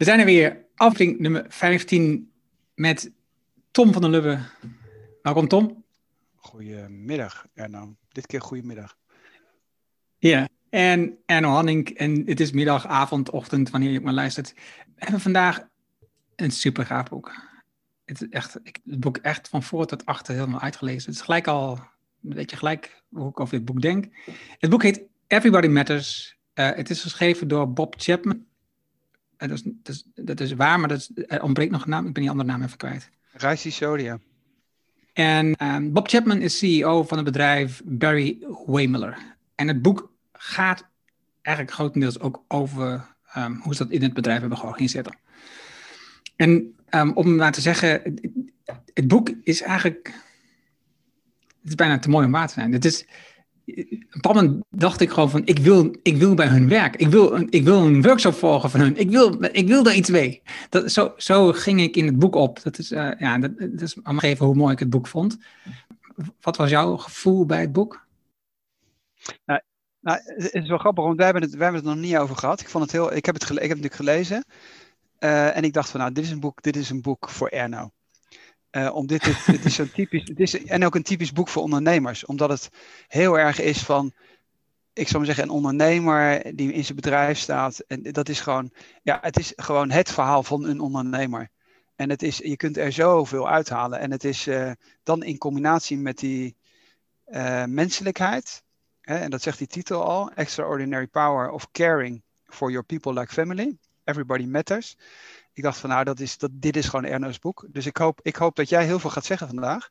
We zijn er weer, aflevering nummer 15 met Tom van der Lubbe. Welkom Tom. Goedemiddag Erno, dit keer goedemiddag. Ja, en Erno Hanning en het is middag, avond, ochtend, wanneer je ook maar luistert. We hebben vandaag een super gaaf boek. Het, is echt, ik, het boek echt van voor tot achter helemaal uitgelezen. Het is gelijk al, weet je gelijk hoe ik over dit boek denk. Het boek heet Everybody Matters. Uh, het is geschreven door Bob Chapman. Uh, dat, is, dat, is, dat, is, waar, maar dat is, er ontbreekt nog een naam. Ik ben die andere naam even kwijt. Raisi Sodia. En um, Bob Chapman is CEO van het bedrijf Barry Wehmiller. En het boek gaat eigenlijk grotendeels ook over um, hoe ze dat in het bedrijf hebben georganiseerd. En um, om maar te zeggen, het, het, boek is eigenlijk. Het is bijna te mooi om waar te zijn. Het is, op een moment dacht ik gewoon van, ik wil, ik wil bij hun werk. Ik wil, ik wil een workshop volgen van hun. Ik wil, ik wil daar iets mee. Dat, zo, zo ging ik in het boek op. Dat is, uh, ja, dat, dat is om even hoe mooi ik het boek vond. Wat was jouw gevoel bij het boek? Nou, nou het is wel grappig, want wij hebben, het, wij hebben het nog niet over gehad. Ik, vond het heel, ik, heb, het ik heb het natuurlijk gelezen. Uh, en ik dacht van, nou, dit is een boek, dit is een boek voor Erno. Uh, om dit, het, is zo'n typisch, het is, en ook een typisch boek voor ondernemers, omdat het heel erg is van, ik zou maar zeggen, een ondernemer die in zijn bedrijf staat. En dat is gewoon, ja, het is gewoon het verhaal van een ondernemer. En het is, je kunt er zoveel uithalen. En het is uh, dan in combinatie met die uh, menselijkheid, hè, en dat zegt die titel al, Extraordinary Power of Caring for Your People Like Family. Everybody Matters ik dacht van nou, dat is, dat, dit is gewoon Erno's boek. Dus ik hoop, ik hoop dat jij heel veel gaat zeggen vandaag.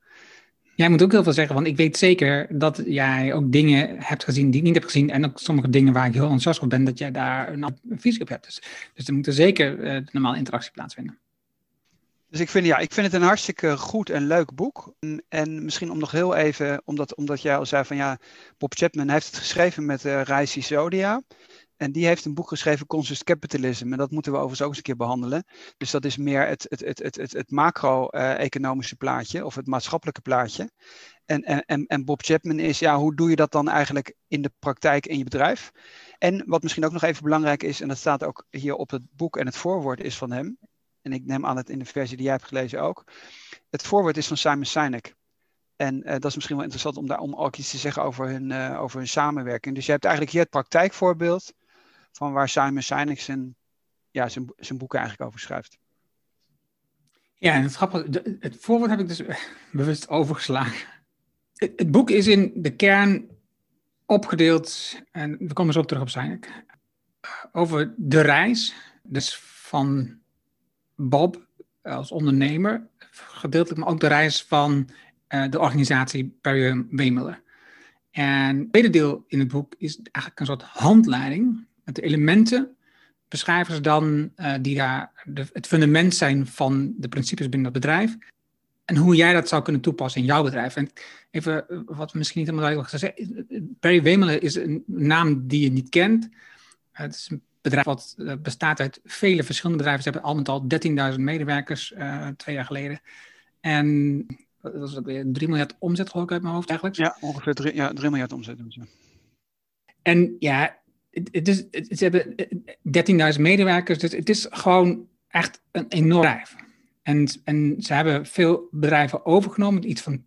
Jij moet ook heel veel zeggen, want ik weet zeker dat jij ook dingen hebt gezien die ik niet heb gezien. En ook sommige dingen waar ik heel enthousiast op ben, dat jij daar een visie op hebt. Dus, dus er moet er zeker uh, normaal interactie plaatsvinden. Dus ik vind, ja, ik vind het een hartstikke goed en leuk boek. En, en misschien om nog heel even, omdat, omdat jij al zei van ja, Bob Chapman heeft het geschreven met uh, Reisi Sodia. En die heeft een boek geschreven, Conscious Capitalism. En dat moeten we overigens ook eens een keer behandelen. Dus dat is meer het, het, het, het, het, macro-economische plaatje of het maatschappelijke plaatje. En, en, en Bob Chapman is, ja, hoe doe je dat dan eigenlijk in de praktijk in je bedrijf? En wat misschien ook nog even belangrijk is, en dat staat ook hier op het boek en het voorwoord is van hem. En ik neem aan het in de versie die jij hebt gelezen ook. Het voorwoord is van Simon Sinek. En uh, dat is misschien wel interessant om daar om ook iets te zeggen over hun, uh, over hun samenwerking. Dus je hebt eigenlijk hier het praktijkvoorbeeld van waar Simon Sinek zijn, ja, zijn, zijn boeken eigenlijk over schrijft. Ja, en het grappige, het voorwoord heb ik dus bewust overgeslagen. Het, boek is in de kern opgedeeld, en we komen zo terug op Sinek, over de reis, dus van Bob als ondernemer, gedeeltelijk, maar ook de reis van uh, de organisatie Perry Wemiller. En het tweede deel in het boek is eigenlijk een soort handleiding de elementen beschrijven ze dan uh, die daar de, het fundament zijn van de principes binnen dat bedrijf. En hoe jij dat zou kunnen toepassen in jouw bedrijf. En even eh, wat we misschien niet helemaal duidelijk gezegd Barry Wemelen is een naam die je niet kent. Het is een bedrijf wat bestaat uit vele verschillende bedrijven. Ze hebben al met al 13.000 medewerkers twee jaar geleden. En dat is ook weer 3 miljard omzet geloof ik uit mijn hoofd eigenlijk. Ja, ongeveer 3, ja, 3 miljard omzet doen ze. En ja, het is, ze hebben 13.000 medewerkers, dus het is gewoon echt een enorm bedrijf. En, en ze hebben veel bedrijven overgenomen, iets van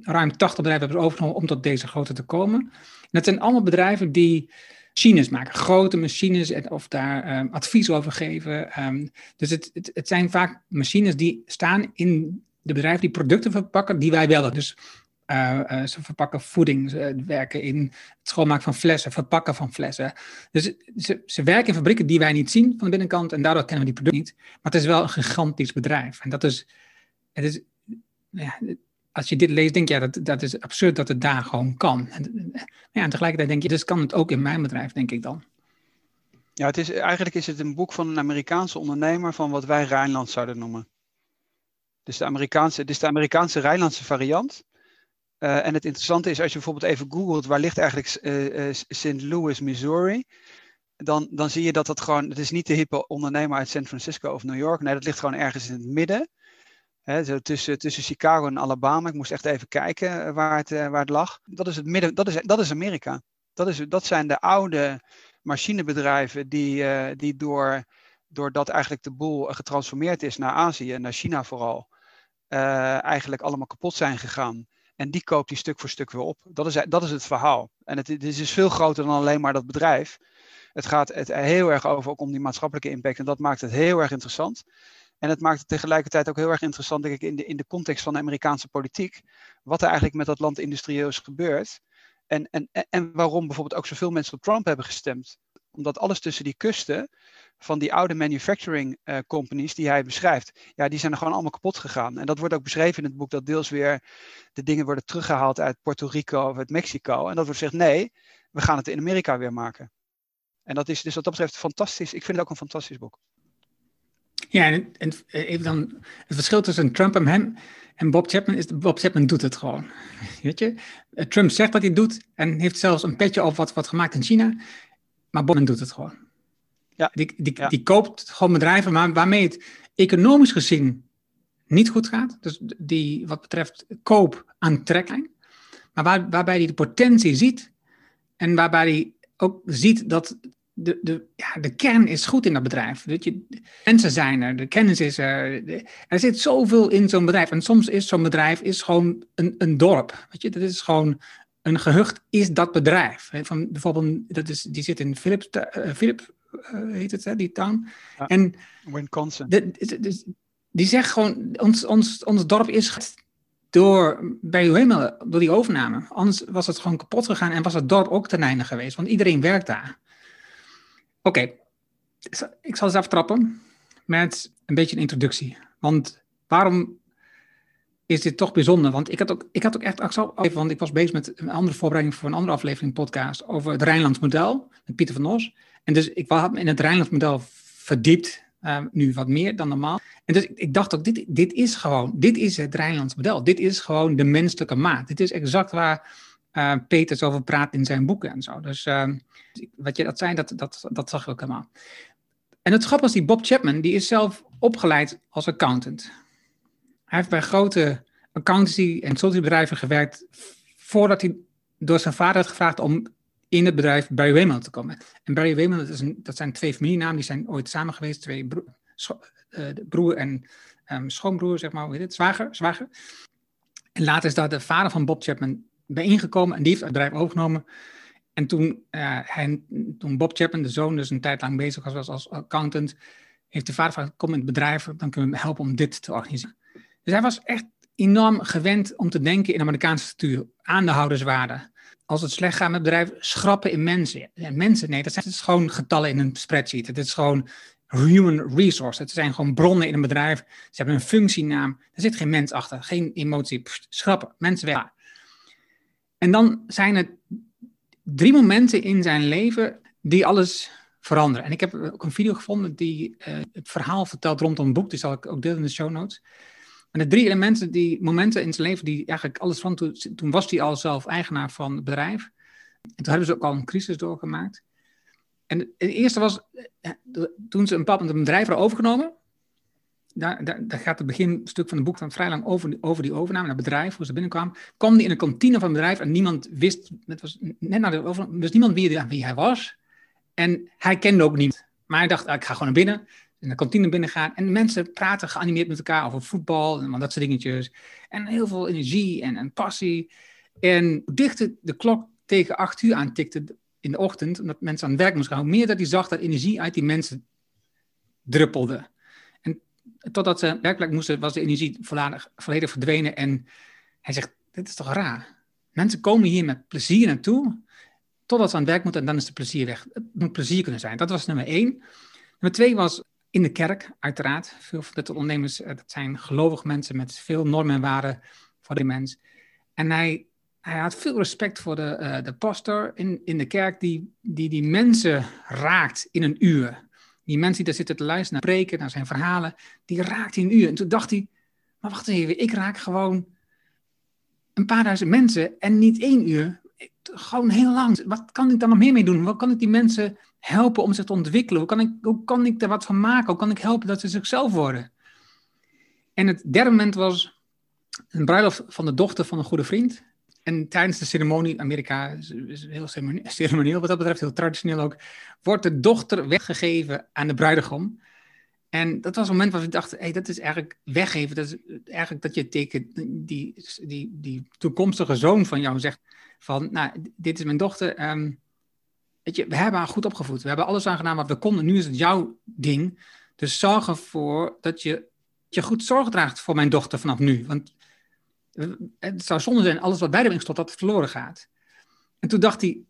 ruim 80 bedrijven hebben ze overgenomen om tot deze grootte te komen. En dat zijn allemaal bedrijven die machines maken, grote machines, of daar um, advies over geven. Um, dus het, het, het, zijn vaak machines die staan in de bedrijven die producten verpakken die wij willen. Dus uh, uh, ze verpakken voeding, ze werken in het schoonmaken van flessen, verpakken van flessen. Dus ze, ze werken in fabrieken die wij niet zien van de binnenkant en daardoor kennen we die producten niet. Maar het is wel een gigantisch bedrijf. En dat is, het is ja, als je dit leest, denk je, ja, dat, dat is absurd dat het daar gewoon kan. En, ja, en tegelijkertijd denk je, dus kan het ook in mijn bedrijf, denk ik dan. Ja, het is, eigenlijk is het een boek van een Amerikaanse ondernemer van wat wij Rijnland zouden noemen. Dus de Amerikaanse, dus de Amerikaanse Rijnlandse variant. Uh, en het interessante is, als je bijvoorbeeld even googelt, waar ligt eigenlijk uh, uh, St. Louis, Missouri? Dan, dan zie je dat dat gewoon, het is niet de hippe ondernemer uit San Francisco of New York. Nee, dat ligt gewoon ergens in het midden. Hè, zo tussen, tussen Chicago en Alabama. Ik moest echt even kijken waar het, waar het lag. Dat is het midden, dat is, dat is Amerika. Dat, is, dat zijn de oude machinebedrijven die, die door doordat eigenlijk de boel getransformeerd is naar Azië naar China vooral, eigenlijk allemaal kapot zijn gegaan. En die koopt die stuk voor stuk weer op. Dat is, dat is het verhaal. En het, het is dus veel groter dan alleen maar dat bedrijf. Het gaat het heel erg over ook om die maatschappelijke impact. En dat maakt het heel erg interessant. En het maakt het tegelijkertijd ook heel erg interessant, denk ik, in de, in de context van de Amerikaanse politiek. Wat er eigenlijk met dat land industrieus is gebeurd. En, en, en waarom bijvoorbeeld ook zoveel mensen op Trump hebben gestemd. Omdat alles tussen die kusten van die oude manufacturing uh, companies die hij beschrijft, ja, die zijn er gewoon allemaal kapot gegaan. En dat wordt ook beschreven in het boek, dat deels weer de dingen worden teruggehaald uit Puerto Rico of uit Mexico. En dat wordt gezegd, nee, we gaan het in Amerika weer maken. En dat is dus wat dat betreft fantastisch. Ik vind het ook een fantastisch boek. Ja, en, en even dan het verschil tussen Trump en hem en Bob Chapman is, Bob Chapman doet het gewoon. Weet je, Trump zegt wat hij doet en heeft zelfs een petje op wat, wat gemaakt in China, maar Bob doet het gewoon. Ja. Die, die, die koopt gewoon bedrijven maar waarmee het economisch gezien niet goed gaat. Dus die, wat betreft koop aantrekking. Maar waar, waarbij hij de potentie ziet en waarbij hij ook ziet dat de, de, ja, de kern is goed in dat bedrijf. Weet je, mensen zijn er, de kennis is er. er zit zoveel in zo'n bedrijf. En soms is zo'n bedrijf is gewoon een, een dorp. Weet je, dat is gewoon een gehucht, is dat bedrijf. Van, bijvoorbeeld, dat is, die zit in Philips, uh, Philip, uh, heet het, hè, die town. Ja, en Wisconsin. De, de, die zegt gewoon, ons, ons, ons dorp is door, bij helemaal door die overname. Anders was het gewoon kapot gegaan en was het dorp ook ten einde geweest. Want iedereen werkt daar. Oké, ik zal eens aftrappen met een beetje een introductie. Want waarom is dit toch bijzonder? Want ik had ook, ik had ook echt, want ik was bezig met een andere voorbereiding voor een andere aflevering podcast over het Rijnlands model met Pieter van Os. En dus ik had me in het Rijnlands model verdiept, uh, nu wat meer dan normaal. En dus ik, dacht ook, dit, dit is gewoon, dit is het Rijnlands model. Dit is gewoon de menselijke maat. Dit is exact waar uh, Peter over praat in zijn boeken en zo. Dus uh, wat je dat zei, dat, dat, dat zag ik ook helemaal. En het grappige is, die Bob Chapman, die is zelf opgeleid als accountant. Hij heeft bij grote accountancy- en consultiebedrijven gewerkt voordat hij door zijn vader had gevraagd om in het bedrijf Barry Wayman te komen. En Barry Wayman, dat, is dat zijn twee familienamen, die zijn ooit samen geweest, twee bro uh, broer en um, schoonbroer, zeg maar, hoe heet het, zwager, zwager. En later is daar de vader van Bob Chapman bijeengekomen en die heeft het bedrijf overgenomen. En toen, uh, hij, toen Bob Chapman, de zoon, dus een tijd lang bezig was als accountant, heeft de vader gevraagd, kom in het bedrijf, dan kunnen we hem helpen om dit te organiseren. Dus hij was echt enorm gewend om te denken in Amerikaanse structuur, aandeelhouderswaarde. Als het slecht gaat met het bedrijf, schrappen in mensen. En mensen, nee, dat zijn gewoon getallen in een spreadsheet. Het is gewoon human resource. Het zijn gewoon bronnen in een bedrijf. Ze hebben een functienaam. Er zit geen mens achter, geen emotie. Schrappen, mensen weg. En dan zijn er drie momenten in zijn leven die alles veranderen. En ik heb ook een video gevonden die uh, het verhaal vertelt rondom een boek. Die zal ik ook delen in de show notes. En de drie elementen, die momenten in zijn leven die eigenlijk alles van toen, toen was hij al zelf eigenaar van het bedrijf. En toen hebben ze ook al een crisis doorgemaakt. En het eerste was, eh, toen ze een bepaald een bedrijf hadden overgenomen, daar, daar, gaat het beginstuk van het boek van vrij lang over, over die overname, naar het bedrijf, hoe ze binnenkwamen. Kwam die in de kantine van het bedrijf en niemand wist, het was net na de overname, wist niemand wie, wie hij was. En hij kende ook niemand. Maar hij dacht, ah, ik ga gewoon naar binnen, in de kantine binnen gaan. En mensen praten geanimeerd met elkaar over voetbal en dat soort dingetjes. En heel veel energie en, en passie. En dichter de klok tegen acht uur aantikte in de ochtend, omdat mensen aan het werk moesten gaan, hoe meer dat hij zag dat energie uit die mensen druppelde totdat ze werkelijk moesten, was de energie volledig, verdwenen. En hij zegt, dit is toch raar? Mensen komen hier met plezier naartoe, totdat ze aan het werk moeten en dan is de plezier weg. Het moet plezier kunnen zijn. Dat was nummer één. Nummer twee was in de kerk, uiteraard. Veel van de ondernemers, eh, dat zijn gelovige mensen met veel normen en waarden voor de mens. En hij, hij had veel respect voor de, uh, de pastor in, in de kerk die, die die mensen raakt in een uur. Die mensen die daar zitten te luisteren naar preken, naar zijn verhalen, die raakt in een uur. En toen dacht hij, maar wacht even, ik raak gewoon een paar duizend mensen en niet één uur. Gewoon heel lang. Wat kan ik daar nog meer mee doen? Wat kan ik die mensen helpen om zich te ontwikkelen? Hoe kan ik, hoe kan ik er wat van maken? Hoe kan ik helpen dat ze zichzelf worden? En het derde moment was een bruiloft van de dochter van een goede vriend. En tijdens de ceremonie, Amerika is, heel ceremonieel wat dat betreft, heel traditioneel ook, wordt de dochter weggegeven aan de bruidegom. En dat was een moment waarop ik dacht, hey, dat is eigenlijk weggeven. Dat is eigenlijk dat je tegen die, die, die toekomstige zoon van jou zegt van, nou, dit is mijn dochter. Um, weet je, we hebben haar goed opgevoed. We hebben alles aan gedaan wat we konden. Nu is het jouw ding. Dus zorg ervoor dat je, je goed zorg draagt voor mijn dochter vanaf nu. Want het zou zonde zijn, alles wat bij de winkel dat verloren gaat. En toen dacht hij,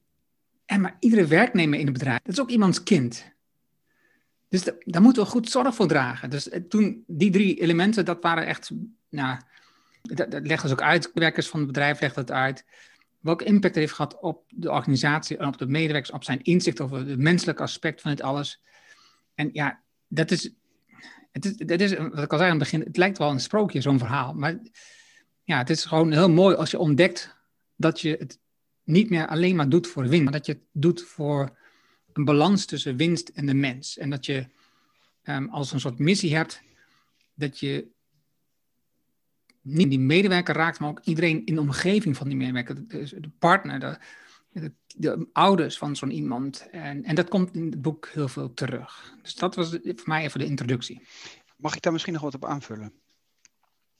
en maar iedere werknemer in het bedrijf, dat is ook iemands kind. Dus daar moeten we goed zorg voor dragen. Dus eh, toen, die drie elementen, dat waren echt, nou, dat, dat legden ze ook uit. Werkers van het bedrijf legden het uit. Welke impact heeft gehad op de organisatie en op de medewerkers, op zijn inzicht over het menselijke aspect van het alles. En ja, dat is, het dat is wat ik al zei aan het begin, het lijkt wel een sprookje, zo'n verhaal. Maar ja, het is gewoon heel mooi als je ontdekt dat je het niet meer alleen maar doet voor winst, maar dat je het doet voor een balans tussen winst en de mens. En dat je um, als een soort missie hebt, dat je niet die medewerker raakt, maar ook iedereen in de omgeving van die medewerker, de, de partner, de, de, de, ouders van zo'n iemand. En, en dat komt in het boek heel veel terug. Dus dat was voor mij even de introductie. Mag ik daar misschien nog wat op aanvullen?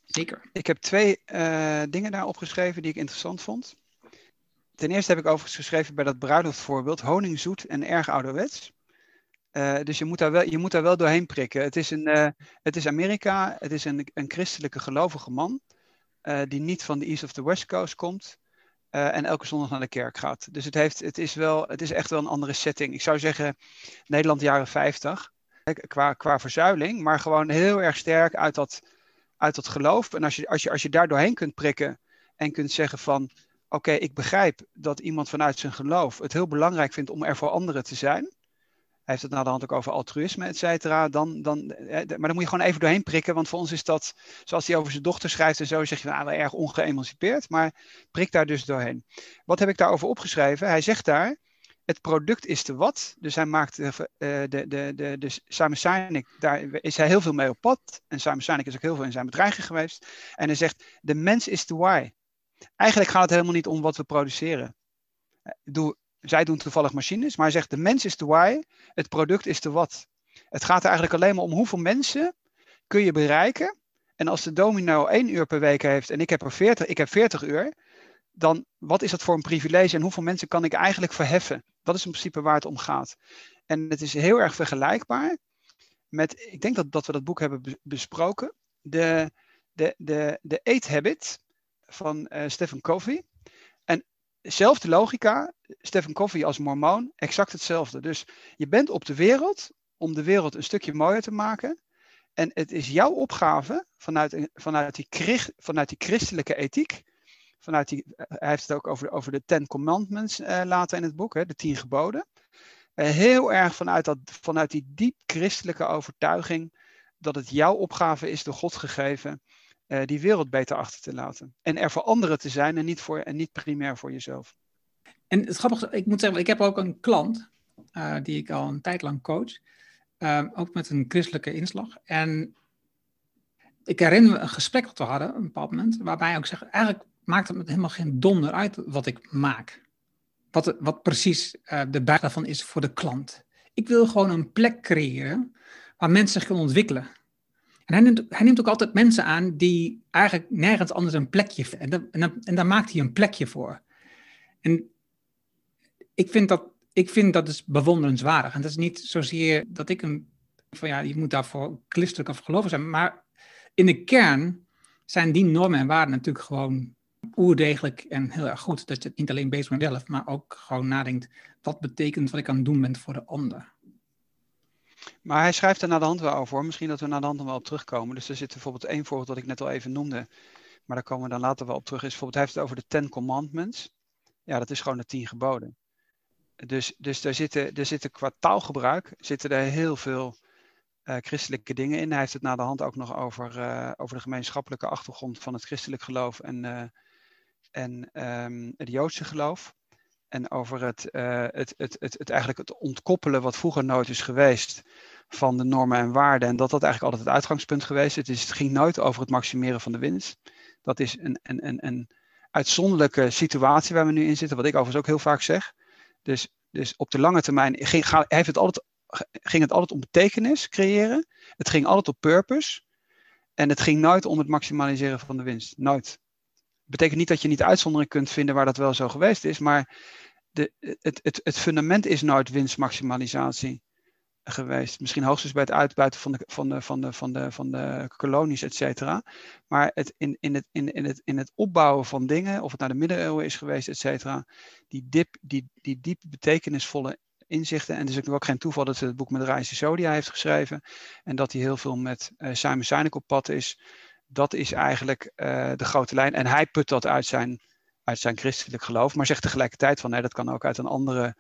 Zeker. Ik heb twee uh, dingen daar opgeschreven die ik interessant vond. Ten eerste heb ik overigens geschreven bij dat bruiloftvoorbeeld honingzoet en erg ouderwets. Uh, dus je moet, daar wel, je moet daar wel doorheen prikken. Het is, een, uh, het is Amerika, het is een, een christelijke gelovige man, uh, die niet van de East of the West Coast komt en elke zondag naar de kerk gaat. Dus het, heeft, het, is wel, het is echt wel een andere setting. Ik zou zeggen Nederland jaren 50, qua, qua verzuiling, maar gewoon heel erg sterk uit dat, uit dat geloof. En als je, als, je, als je daar doorheen kunt prikken en kunt zeggen van oké, ik begrijp dat iemand vanuit zijn geloof het heel belangrijk vindt om er voor anderen te zijn. Heeft het na de hand ook over altruïsme, et cetera. Dan, dan, maar dan moet je gewoon even doorheen prikken. Want voor ons is dat, zoals hij over zijn dochter schrijft en zo, zeg je ah, wel erg ongeëmancipeerd. Maar prik daar dus doorheen. Wat heb ik daarover opgeschreven? Hij zegt daar, het product is de wat. Dus hij maakt de, de, de, de, de Simon daar is hij heel veel mee op pad. En Simon Sinek is ook heel veel in zijn bedreiging geweest. En hij zegt, de mens is de why. Eigenlijk gaat het helemaal niet om wat we produceren. Doe, zij doen toevallig machines, maar hij zegt de mens is de why, het product is de wat. Het gaat er eigenlijk alleen maar om hoeveel mensen kun je bereiken. En als de domino één uur per week heeft en ik heb er 40, ik heb 40 uur, dan wat is dat voor een privilege en hoeveel mensen kan ik eigenlijk verheffen? Dat is in principe waar het om gaat. En het is heel erg vergelijkbaar met, ik denk dat, dat we dat boek hebben besproken, de, de, de, de Eat Habit van uh, Stephen Covey. En dezelfde logica, Stephen Covey als mormoon, exact hetzelfde. Dus je bent op de wereld om de wereld een stukje mooier te maken. En het is jouw opgave vanuit, vanuit, die, vanuit die christelijke ethiek. Vanuit die, eh, hij heeft het ook over, over de Ten Commandments uh, later in het boek, hè, de tien geboden. Uh, heel erg vanuit, dat, vanuit die diep christelijke overtuiging dat het jouw opgave is door God gegeven uh, die wereld beter achter te laten. En er voor anderen te zijn en niet, voor, en niet primair voor jezelf. En het grappige, ik moet zeggen, ik heb ook een klant uh, die ik al een tijd lang coach. Uh, ook met een christelijke inslag. En ik herinner me een gesprek dat we hadden, een bepaald moment, waarbij ik zeg, eigenlijk maakt het me helemaal geen donder uit wat ik maak. Wat, wat precies de bijdrage van is voor de klant. Ik wil gewoon een plek creëren waar mensen zich kunnen ontwikkelen. En hij neemt, neemt ook altijd mensen aan die eigenlijk nergens anders een plekje. En, en, daar maakt hij een plekje voor. En ik vind dat, ik vind dat dus bewonderenswaardig. En dat is niet zozeer dat ik een, van ja, je moet daarvoor christelijk of gelovig zijn. Maar in de kern zijn die normen en waarden natuurlijk gewoon oerdegelijk en heel erg goed. Dat je het niet alleen bezig met jezelf, maar ook gewoon nadenkt, wat betekent wat ik aan het doen ben voor de ander. Maar hij schrijft er naar de hand wel over. Misschien dat we naar de hand wel op terugkomen. Dus er zit bijvoorbeeld één voorbeeld dat ik net al even noemde. Maar daar komen we dan later wel op terug. Is bijvoorbeeld, hij heeft het over de Ten Commandments. Ja, dat is gewoon de tien geboden. Dus, dus daar zitten, er zitten qua taalgebruik zitten er heel veel uh, christelijke dingen in. Hij heeft het naar de hand ook nog over, uh, over de gemeenschappelijke achtergrond van het christelijk geloof en, uh, en um, het Joodse geloof. En over het, uh, het, het, het, het, eigenlijk het ontkoppelen wat vroeger nooit is geweest van de normen en waarden. En dat dat eigenlijk altijd het uitgangspunt geweest is. Het, ging nooit over het maximeren van de winst. Dat is een, een, een, een uitzonderlijke situatie waar we nu in zitten, wat ik overigens ook heel vaak zeg. Dus, dus op de lange termijn ging, heeft het altijd ging het altijd om betekenis creëren. Het ging altijd op purpose. En het ging nooit om het maximaliseren van de winst. Nooit. Betekent niet dat je niet uitzonderingen kunt vinden waar dat wel zo geweest is, maar de, het, het, het fundament is nooit winstmaximalisatie geweest. Misschien hoogstens bij het uitbuiten van de, van de, van de, van de, kolonies, et cetera. Maar het, in, in, het, in, in, het, in het opbouwen van dingen, of het naar de middeleeuwen is geweest, et cetera, die, dip, die, die diep betekenisvolle inzichten. En het is ook geen toeval dat ze het boek met Reise Sodia heeft geschreven. En dat hij heel veel met uh, Simon Sinek op pad is. Dat is eigenlijk uh, de grote lijn. En hij put dat uit zijn, uit zijn christelijk geloof. Maar zegt tegelijkertijd van nee, dat kan ook uit een andere.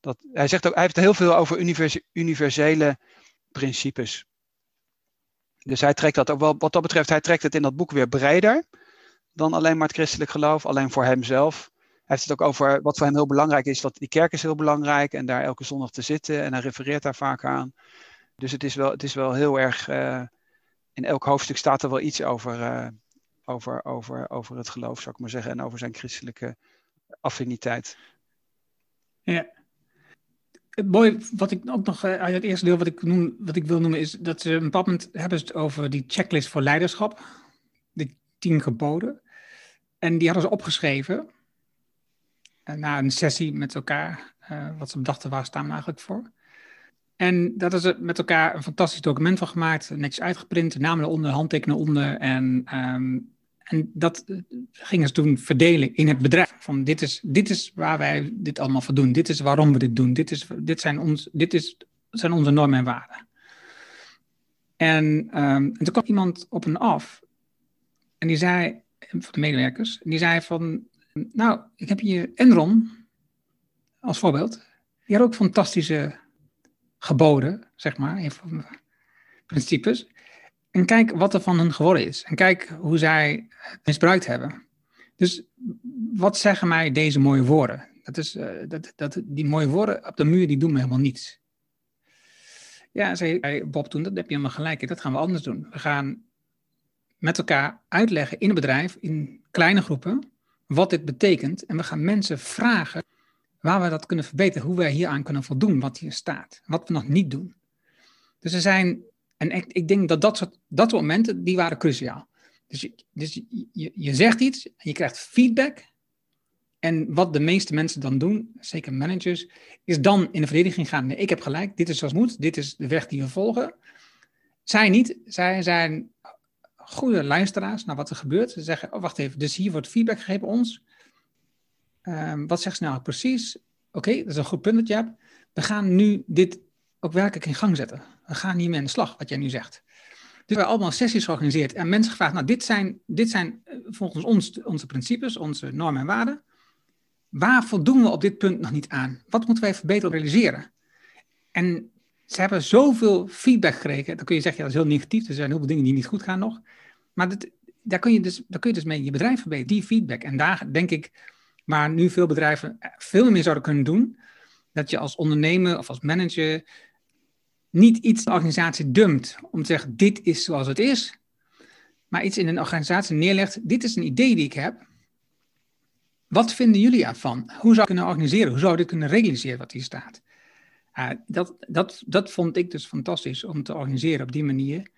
Dat, hij, zegt ook, hij heeft heel veel over univers, universele principes. Dus hij trekt dat ook wel, wat dat betreft, hij trekt het in dat boek weer breder dan alleen maar het christelijk geloof, alleen voor hemzelf heeft het ook over wat voor hem heel belangrijk is. Dat die kerk is heel belangrijk en daar elke zondag te zitten. En hij refereert daar vaak aan. Dus het is wel, het is wel heel erg. Uh, in elk hoofdstuk staat er wel iets over, uh, over, over, over het geloof, zou ik maar zeggen. En over zijn christelijke affiniteit. Ja. Het mooie, wat ik ook nog uit het eerste deel wat ik, noem, wat ik wil noemen, is dat ze een bepaald moment hebben het over die checklist voor leiderschap. De tien geboden. En die hadden ze opgeschreven. Eh, na een sessie met elkaar, wat ze bedachten waar staan we eigenlijk voor. En dat is er met elkaar een fantastisch document van gemaakt, netjes uitgeprint, namen eronder, handtekenen onder. En, um, en dat eh, gingen ze toen verdelen in het bedrijf. Van dit is, dit is waar wij dit allemaal voor doen. Dit is waarom we dit doen. Dit, is, dit, zijn, ons, dit is, zijn onze normen en waarden. En, en toen kwam iemand op een af. En die zei, van de medewerkers, die zei van, nou, ik heb hier Enron als voorbeeld. Die had ook fantastische geboden, zeg maar, principes. En kijk wat er van hen geworden is. En kijk hoe zij het misbruikt hebben. Dus wat zeggen mij deze mooie woorden? Dat is, uh, dat, dat, die mooie woorden op de muur, die doen me helemaal niets. Ja, zei Bob toen, dat heb je helemaal gelijk. Dat gaan we anders doen. We gaan met elkaar uitleggen in het bedrijf, in kleine groepen, wat dit betekent. En we gaan mensen vragen waar we dat kunnen verbeteren, hoe wij hieraan kunnen voldoen, wat hier staat, wat we nog niet doen. Dus er zijn, en ik, denk dat dat soort, dat momenten, die waren cruciaal. Dus, je, dus je, je zegt iets en je krijgt feedback. En wat de meeste mensen dan doen, zeker managers, is dan in de verdediging gaan. Nee, ik heb gelijk, dit is zoals moet, dit is de weg die we volgen. Zij niet, zij zijn goede luisteraars naar wat er gebeurt. Ze zeggen, oh wacht even, dus hier wordt feedback gegeven ons. Um, wat zegt ze nou precies? Oké, dat is een goed punt dat je hebt. We gaan nu dit ook werkelijk in gang zetten. We gaan hiermee aan de slag, wat jij nu zegt. Dus we hebben allemaal sessies georganiseerd en mensen gevraagd, nou dit zijn, dit zijn eh, volgens ons onze principes, onze normen en waarden. Waar voldoen we op dit punt nog niet aan? Wat moeten wij verbeteren realiseren? En ze hebben zoveel feedback gekregen. Dan kun je zeggen, ja, dat is heel negatief. Er zijn heel veel dingen die niet goed gaan nog. Maar dat, daar, kun je dus, daar kun je dus mee je bedrijf verbeteren, die feedback. En daar denk ik, waar nu veel bedrijven veel meer zouden kunnen doen, dat je als ondernemer of als manager niet iets de organisatie dumpt om te zeggen, dit is zoals het is. Maar iets in een organisatie neerlegt, dit is een idee die ik heb. Wat vinden jullie ervan? Hoe zou ik kunnen organiseren? Hoe zou ik kunnen realiseren wat hier staat? Uh, dat, dat, dat vond ik dus fantastisch om te organiseren op die manier.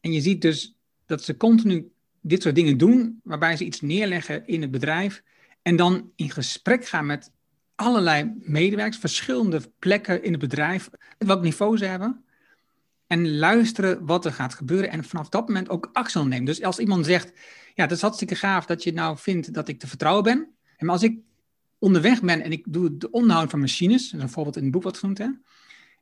En je ziet dus dat ze continu dit soort dingen doen, waarbij ze iets neerleggen in het bedrijf en dan in gesprek gaan met allerlei medewerkers, verschillende plekken in het bedrijf, welk niveau ze hebben. En luisteren wat er gaat gebeuren en vanaf dat moment ook actie nemen. Dus als iemand zegt, ja, dat is hartstikke gaaf dat je nou vindt dat ik te vertrouwen ben. Maar als ik onderweg ben en ik doe de onderhoud van machines, is een voorbeeld in het boek wat genoemd, hè,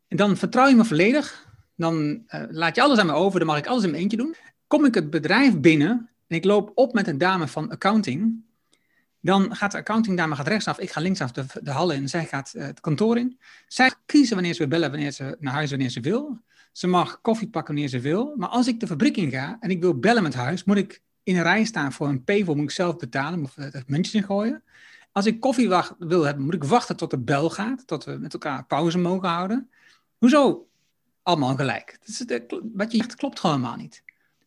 en dan vertrouw je me volledig, dan uh, laat je alles aan me over, dan mag ik alles in mijn eentje doen. Kom ik het bedrijf binnen en ik loop op met een dame van accounting, dan gaat de accounting dame gaat rechtsaf, ik ga linksaf de, de hal in, zij gaat uh, het kantoor in. Zij kiezen wanneer ze wil bellen, wanneer ze naar huis, wanneer ze wil. Ze mag koffie pakken wanneer ze wil. Maar als ik de fabriek in ga en ik wil bellen met huis, moet ik in een rij staan voor een payphone, moet ik zelf betalen, moet ik muntjes in gooien. Als ik koffie wacht, wil hebben, moet ik wachten tot de bel gaat, tot we met elkaar pauze mogen houden. Hoezo allemaal gelijk? wat je zegt klopt gewoon helemaal niet.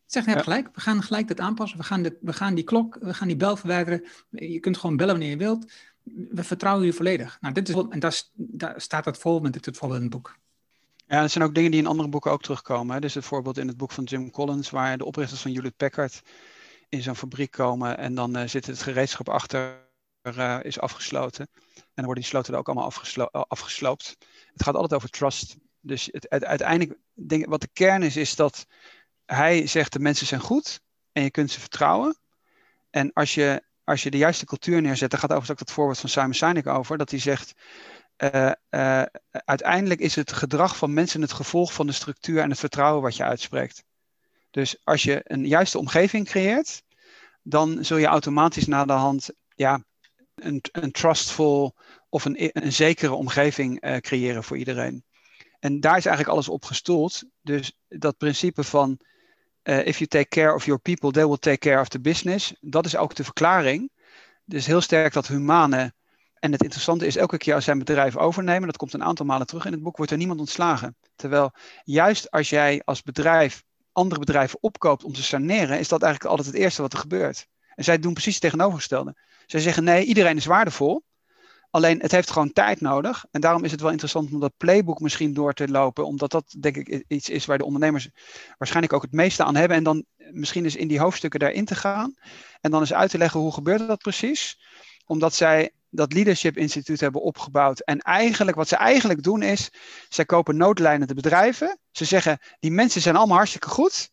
Het zegt, heb gelijk, we gaan gelijk dat aanpassen. We gaan, de, we gaan die klok, we gaan die bel verwijderen. Je kunt gewoon bellen wanneer je wilt. We vertrouwen je volledig. Nou, dit is, en daar, daar staat dat vol met dit voorbeeld in het boek. Ja, er zijn ook dingen die in andere boeken ook terugkomen. Hè. Dus het voorbeeld in het boek van Jim Collins, waar de oprichters van Hewlett Packard in zo'n fabriek komen en dan uh, zit het gereedschap achter, uh, is afgesloten. En dan worden die sloten er ook allemaal afgeslo afgesloopt. Het gaat altijd over trust. Dus het, het, uiteindelijk, denk, wat de kern is, is dat hij zegt de mensen zijn goed en je kunt ze vertrouwen. En als je, als je de juiste cultuur neerzet, daar gaat overigens ook dat voorbeeld van Simon Sinek over, dat hij zegt, uh, uh, uiteindelijk is het gedrag van mensen het gevolg van de structuur en het vertrouwen wat je uitspreekt. Dus als je een juiste omgeving creëert, dan zul je automatisch na de hand ja, een, een trustful of een, een zekere omgeving uh, creëren voor iedereen. En daar is eigenlijk alles op gestoeld. Dus dat principe van uh, if you take care of your people, they will take care of the business. Dat is ook de verklaring. Dus heel sterk dat humane. En het interessante is, elke keer als zij een bedrijf overnemen, dat komt een aantal malen terug in het boek, wordt er niemand ontslagen. Terwijl juist als jij als bedrijf andere bedrijven opkoopt om te saneren, is dat eigenlijk altijd het eerste wat er gebeurt. En zij doen precies het tegenovergestelde. Zij zeggen nee, iedereen is waardevol. Alleen het heeft gewoon tijd nodig. En daarom is het wel interessant om dat playbook misschien door te lopen. Omdat dat denk ik iets is waar de ondernemers waarschijnlijk ook het meeste aan hebben. En dan misschien eens in die hoofdstukken daarin te gaan. En dan eens uit te leggen hoe gebeurt dat precies. Omdat zij dat Leadership Instituut hebben opgebouwd. En eigenlijk, wat ze eigenlijk doen is, zij kopen noodlijnende bedrijven. Ze zeggen, die mensen zijn allemaal hartstikke goed.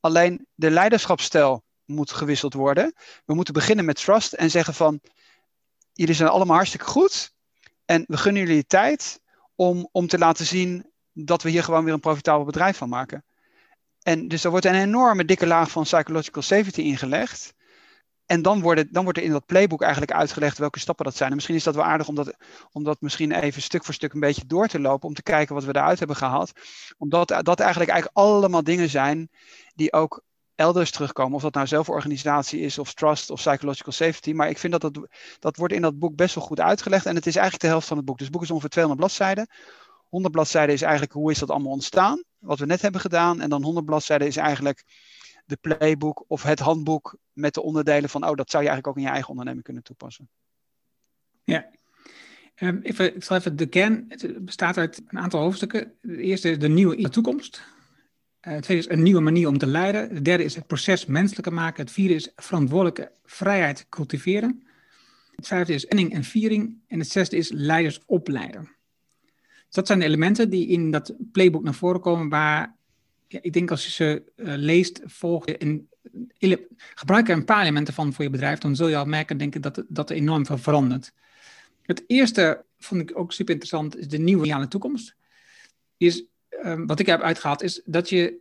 Alleen de leiderschapsstijl moet gewisseld worden. We moeten beginnen met trust en zeggen van, jullie zijn allemaal hartstikke goed. En we gunnen jullie tijd om, om te laten zien dat we hier gewoon weer een profitabel bedrijf van maken. En dus er wordt een enorme dikke laag van psychological safety ingelegd. En dan, worden, dan wordt er in dat playbook eigenlijk uitgelegd welke stappen dat zijn. En misschien is dat wel aardig om dat, om dat misschien even stuk voor stuk een beetje door te lopen. Om te kijken wat we daaruit hebben gehaald. Omdat dat eigenlijk, eigenlijk allemaal dingen zijn die ook elders terugkomen. Of dat nou zelforganisatie is, of trust, of psychological safety. Maar ik vind dat dat, dat wordt in dat boek best wel goed uitgelegd. En het is eigenlijk de helft van het boek. Dus het boek is ongeveer 200 bladzijden. 100 bladzijden is eigenlijk hoe is dat allemaal ontstaan. Wat we net hebben gedaan. En dan 100 bladzijden is eigenlijk de playbook of het handboek met de onderdelen van, oh, dat zou je eigenlijk ook in je eigen onderneming kunnen toepassen. Ja. Um, even, ik zal even de kern. Het bestaat uit een aantal hoofdstukken. De eerste is de nieuwe toekomst. Uh, het tweede is een nieuwe manier om te leiden. Het derde is het proces menselijker maken. Het vierde is verantwoordelijke vrijheid cultiveren. Het vijfde is enning en viering. En het zesde is leiders opleiden. Dus dat zijn de elementen die in dat playbook naar voren komen, waar ik denk als je ze uh, leest, volgt en gebruik er een paar elementen van voor je bedrijf, dan zul je al merken denk ik, dat, dat er enorm veel verandert. Het eerste vond ik ook super interessant, is de nieuwe ideale toekomst. Is, um, wat ik heb uitgehaald, is dat je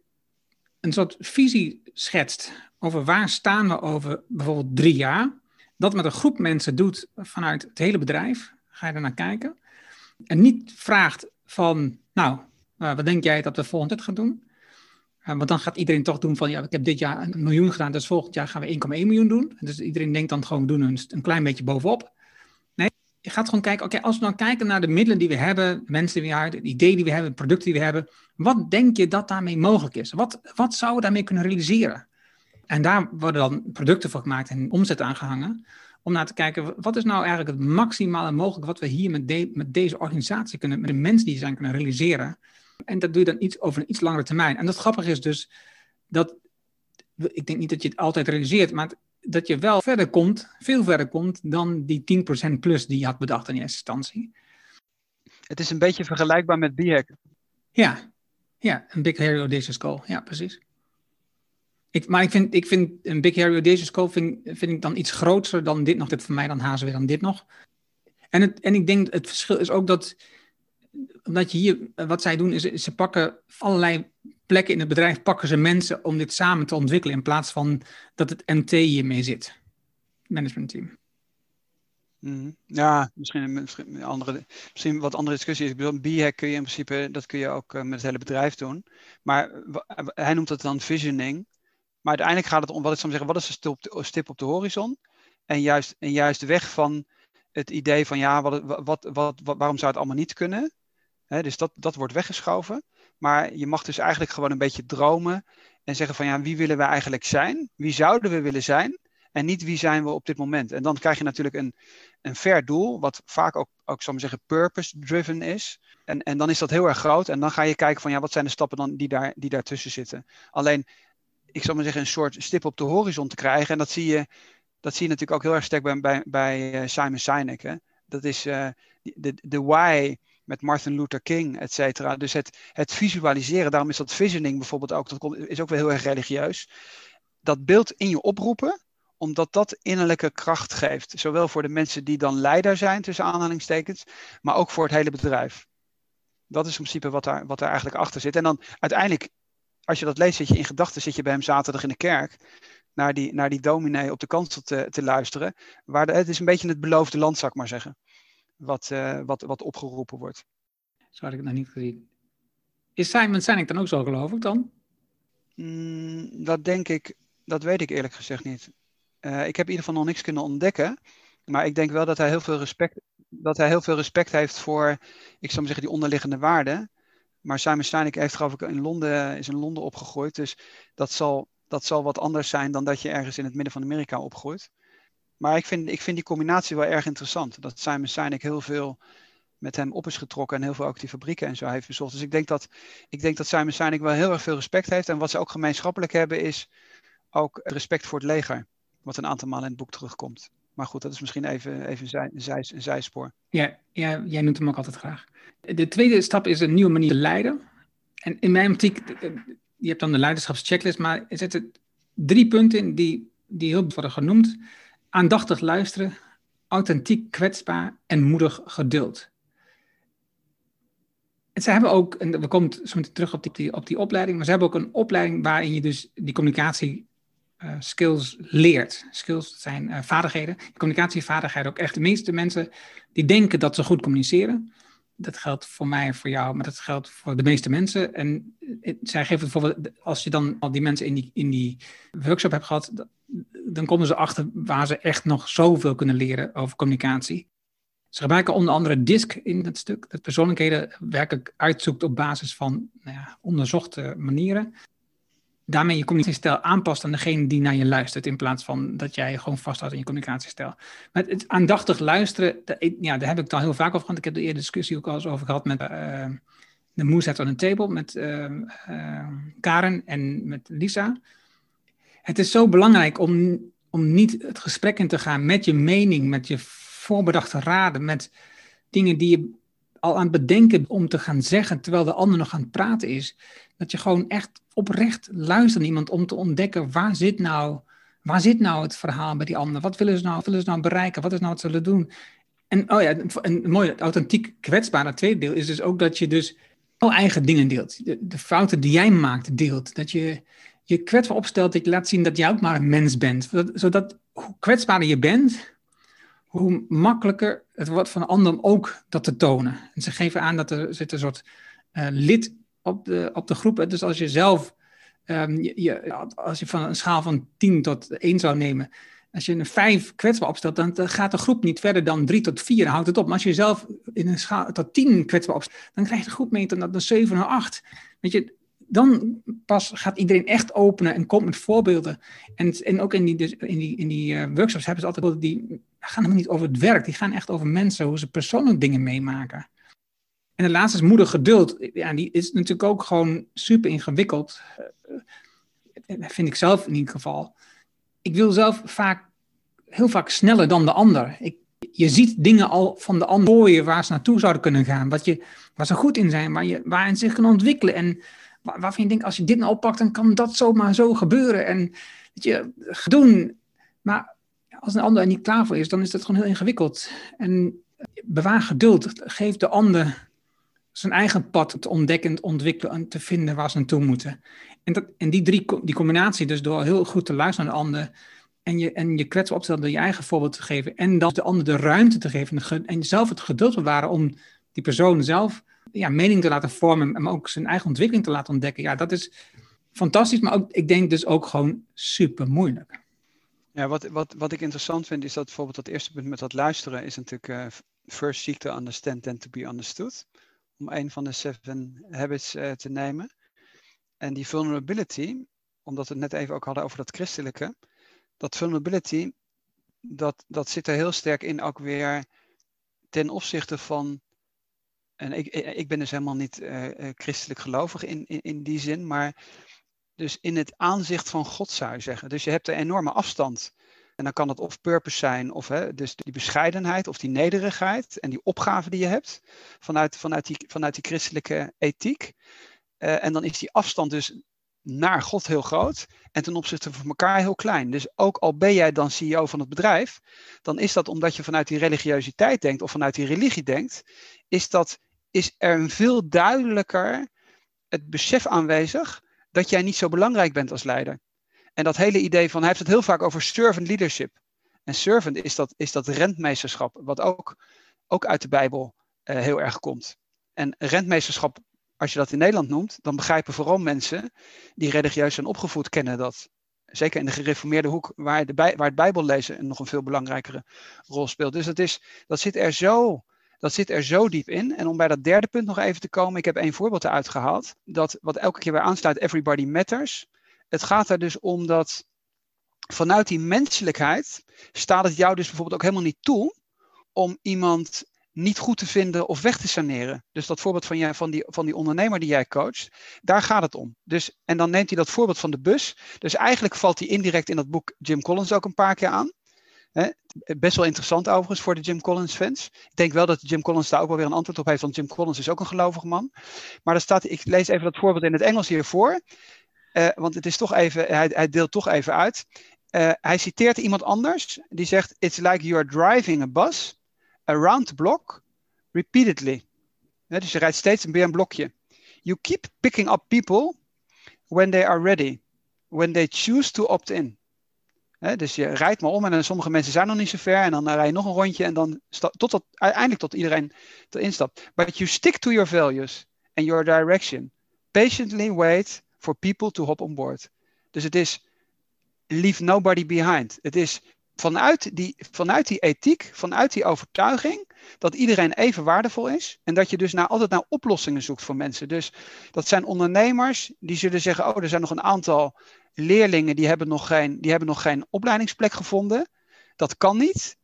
een soort visie schetst over waar staan we over bijvoorbeeld drie jaar. Dat met een groep mensen doet vanuit het hele bedrijf. Ga je er naar kijken. En niet vraagt van, nou, uh, wat denk jij dat we volgend jaar gaan doen? want dan gaat iedereen toch doen van, ja, ik heb dit jaar een miljoen gedaan, dus volgend jaar gaan we 1,1 miljoen doen. Dus iedereen denkt dan gewoon, doen een, een klein beetje bovenop. Je gaat gewoon kijken, oké, als we dan kijken naar de middelen die we hebben, mensen die we hebben, de ideeën die we hebben, producten die we hebben, wat denk je dat daarmee mogelijk is? Wat, wat zou we daarmee kunnen realiseren? En daar worden dan producten voor gemaakt en omzet aangehangen, om naar te kijken, wat is nou eigenlijk het maximale mogelijk wat we hier met, met deze organisatie kunnen, met de mensen die zijn kunnen realiseren. En dat doe je dan iets over een iets langere termijn. En dat grappige is dus dat, ik denk niet dat je het altijd realiseert, maar dat je wel verder komt, veel verder komt dan die 10% plus die je had bedacht in eerste instantie. Het is een beetje vergelijkbaar met BHAG. Ja, ja, een Big Hairy Audacious Goal. Ja, precies. Ik, maar ik vind, ik vind een Big Hairy Audacious Goal vind, vind ik dan iets groter dan dit nog. Dit voor mij dan hazen weer dan dit nog. En, het, en ik denk het verschil is ook dat omdat je hier, wat zij doen, is ze pakken allerlei plekken in het bedrijf, pakken ze mensen om dit samen te ontwikkelen, in plaats van dat het MT hiermee zit. Managementteam. Mm Ja, misschien, misschien, andere, misschien wat andere discussies. Ik bedoel, B-hack kun je in principe, dat kun je ook uh, met het hele bedrijf doen. Maar hij noemt het dan visioning. Maar uiteindelijk gaat het om, wat ik zou zeggen, wat is de stip op de, horizon? En juist, en juist weg van het idee van, ja, wat, wat, wat, wat, waarom zou het allemaal niet kunnen? dus dat, dat wordt weggeschoven. Maar je mag dus eigenlijk gewoon een beetje dromen en zeggen van ja, wie willen we eigenlijk zijn? Wie zouden we willen zijn? En niet wie zijn we op dit moment. En dan krijg je natuurlijk een, een fair doel, wat vaak ook, ook zal ik zeggen, purpose-driven is. En, en dan is dat heel erg groot. En dan ga je kijken van ja, wat zijn de stappen dan die, daar, die daartussen zitten. Alleen, ik zal maar zeggen, een soort stip op de horizon te krijgen. En dat zie je, dat zie je natuurlijk ook heel erg sterk bij, bij, bij uh, Simon Sinek. Hè? Dat is uh, de, de why met Martin Luther King, et cetera. Dus het, het visualiseren, daarom is dat visioning bijvoorbeeld ook, dat is ook wel heel erg religieus. Dat beeld in je oproepen, omdat dat innerlijke kracht geeft. Zowel voor de mensen die dan leider zijn, tussen aanhalingstekens, maar ook voor het hele bedrijf. Dat is in principe wat daar, wat daar eigenlijk achter zit. En dan uiteindelijk, als je dat leest, zit je in gedachten, zit je bij hem zaterdag in de kerk, naar die, naar die dominee op de kansel te, te luisteren. Waar het is een beetje het beloofde land, zou ik maar zeggen. Wat, uh, wat, wat opgeroepen wordt. Zo had ik het nog niet gezien. Is Simon Sinek dan ook zo, geloof ik dan? Mm, dat denk ik, dat weet ik eerlijk gezegd niet. Uh, ik heb in ieder geval nog niks kunnen ontdekken. Maar ik denk wel dat hij heel veel respect, dat hij heel veel respect heeft voor, ik zou maar zeggen, die onderliggende waarden. Maar Simon Sinek heeft geloof ik in Londen, is in Londen opgegroeid. Dus dat zal, dat zal wat anders zijn dan dat je ergens in het midden van Amerika opgroeit. Maar ik vind, ik vind die combinatie wel erg interessant. Dat Simon Sinek heel veel met hem op is getrokken en heel veel ook die fabrieken en zo heeft bezocht. Dus ik denk dat, ik denk dat Simon Sinek wel heel erg veel respect heeft. En wat ze ook gemeenschappelijk hebben is ook respect voor het leger. Wat een aantal malen in het boek terugkomt. Maar goed, dat is misschien even, even een, zij, een, zij, een zijspoor. Ja, jij noemt hem ook altijd graag. De tweede stap is een nieuwe manier leiden. En in mijn optiek, je hebt dan de leiderschapschecklist, maar er zitten drie punten in die, die heel worden genoemd. Aandachtig luisteren, authentiek kwetsbaar en moedig geduld. En ze hebben ook, en we komen zo meteen terug op die, op die opleiding, maar ze hebben ook een opleiding waarin je dus die communicatie uh, skills leert. Skills zijn uh, vaardigheden. Communicatievaardigheden ook echt. De meeste mensen die denken dat ze goed communiceren. Dat geldt voor mij en voor jou, maar dat geldt voor de meeste mensen. En eh, zij geven bijvoorbeeld, als je dan al die mensen in die, in die workshop hebt gehad, dan komen ze achter waar ze echt nog zoveel kunnen leren over communicatie. Ze gebruiken onder andere DISC in het stuk, dat persoonlijkheden werkelijk uitzoekt op basis van nou ja, onderzochte manieren daarmee je communicatiestijl aanpast aan degene die naar je luistert, in plaats van dat jij gewoon vasthoudt in je communicatiestijl. Maar het aandachtig luisteren, ja, daar heb ik het al heel vaak over gehad. Ik heb de eerder discussie ook al eens over gehad met uh, de Moeset on the Table, met uh, uh, Karen en met Lisa. Het is zo belangrijk om, om niet het gesprek in te gaan met je mening, met je voorbedachte raden, met dingen die je al aan het bedenken om te gaan zeggen terwijl de ander nog aan het praten is. Dat je gewoon echt oprecht luistert naar iemand om te ontdekken waar zit nou, waar zit nou het verhaal bij die ander? Wat willen ze nou, willen ze nou bereiken? Wat is nou wat ze doen? En oh ja, een mooi authentiek kwetsbare tweede deel is dus ook dat je dus al eigen dingen deelt. De, de, fouten die jij maakt deelt. Dat je je kwetsbaar opstelt, dat je laat zien dat jij ook maar een mens bent. Zodat, zodat hoe kwetsbaarder je bent, hoe makkelijker het wordt van anderen ook dat te tonen. En ze geven aan dat er zit een soort uh, lid op de, op de groep. Dus als je zelf, um, je, als je van een schaal van 10 tot 1 zou nemen, als je een 5 kwetsbaar opstelt, dan, gaat de groep niet verder dan 3 tot 4, dan houdt het op. Maar als je zelf in een schaal tot 10 kwetsbaar opstelt, dan krijgt de groep mee tot een 7 of 8. Weet je, dan pas gaat iedereen echt openen en komt met voorbeelden. En, en ook in die, dus in die, in die uh, workshops hebben ze altijd die gaan helemaal niet over het werk, die gaan echt over mensen, hoe ze persoonlijk dingen meemaken. En de laatste is moedig geduld. Ja, die is natuurlijk ook gewoon super ingewikkeld. Uh, vind ik zelf in ieder geval. Ik wil zelf vaak, heel vaak sneller dan de ander. Ik, je ziet dingen al van de ander voor je waar ze naartoe zouden kunnen gaan. Wat je, waar ze goed in zijn, waar je, waarin ze zich kunnen ontwikkelen. En waar, waarvan je denkt, als je dit nou oppakt, dan kan dat zomaar zo gebeuren. En weet je, doen. Maar als een ander er niet klaar voor is, dan is dat gewoon heel ingewikkeld. En bewaar geduld. Geef de ander zijn eigen pad te ontdekken, te ontwikkelen en te vinden waar ze naartoe moeten. En, dat, en die, drie, die combinatie, dus door heel goed te luisteren naar de ander en je, en je kwetsbaar opstellen door je eigen voorbeeld te geven en dan de ander de ruimte te geven en, en zelf het geduld te bewaren om die persoon zelf ja, mening te laten vormen, maar ook zijn eigen ontwikkeling te laten ontdekken. Ja, dat is fantastisch, maar ook, ik denk dus ook gewoon super moeilijk. Ja, wat, wat, wat ik interessant vind is dat bijvoorbeeld dat eerste punt met dat luisteren is natuurlijk uh, first seek to understand and to be understood om een van de seven habits uh, te nemen. En die vulnerability, omdat we het net even ook hadden over dat christelijke, dat vulnerability, dat, dat zit er heel sterk in ook weer ten opzichte van en ik, ik ben dus helemaal niet christelijk gelovig in, in, in die zin, maar dus in het aanzicht van God zou je zeggen. Dus je hebt een enorme afstand. En dan kan het of purpose zijn, of hè, dus die bescheidenheid, of die nederigheid en die opgave die je hebt vanuit, vanuit, die, vanuit die christelijke ethiek. Uh, en dan is die afstand dus naar God heel groot en ten opzichte van elkaar heel klein. Dus ook al ben jij dan CEO van het bedrijf, dan is dat omdat je vanuit die religiositeit denkt of vanuit die religie denkt, is, dat, is er een veel duidelijker het besef aanwezig dat jij niet zo belangrijk bent als leider. En dat hele idee van, hij heeft het heel vaak over servant leadership. En servant is dat, is dat rentmeesterschap, wat ook, ook uit de Bijbel uh, heel erg komt. En rentmeesterschap, als je dat in Nederland noemt, dan begrijpen vooral mensen die religieus zijn opgevoed, kennen dat. Zeker in de gereformeerde hoek, waar, de bij, waar het Bijbellezen nog een veel belangrijkere rol speelt. Dus dat, is, dat, zit er zo, dat zit er zo diep in. En om bij dat derde punt nog even te komen, ik heb één voorbeeld eruit gehaald. Dat wat elke keer weer aansluit, everybody matters. Het gaat er dus om dat vanuit die menselijkheid staat het jou dus bijvoorbeeld ook helemaal niet toe om iemand niet goed te vinden of weg te saneren. Dus dat voorbeeld van, jij, van, die, van die ondernemer die jij coacht, daar gaat het om. Dus, en dan neemt hij dat voorbeeld van de bus. Dus eigenlijk valt hij indirect in dat boek Jim Collins ook een paar keer aan. Best wel interessant overigens voor de Jim Collins fans. Ik denk wel dat Jim Collins daar ook wel weer een antwoord op heeft, want Jim Collins is ook een gelovig man. Maar er staat, ik lees even dat voorbeeld in het Engels hiervoor. Uh, want het is toch even, hij, hij deelt toch even uit. Uh, hij citeert iemand anders die zegt: It's like you are driving a bus around the block repeatedly. Dus je rijdt steeds weer een blokje. You keep picking up people when they are ready, when they choose to opt in. Dus je rijdt maar om en sommige mensen zijn nog niet zo ver en dan rij je nog een rondje en dan tot uiteindelijk tot iedereen erin stapt. But you stick to your values and your direction. Patiently wait for people to hop on board. Dus het is leave nobody behind. Het is vanuit die, vanuit die ethiek, vanuit die overtuiging, dat iedereen even waardevol is. En dat je dus naar, altijd naar oplossingen zoekt voor mensen. Dus dat zijn ondernemers die zullen zeggen: Oh, er zijn nog een aantal leerlingen die hebben nog geen, die hebben nog geen opleidingsplek gevonden. Dat kan niet.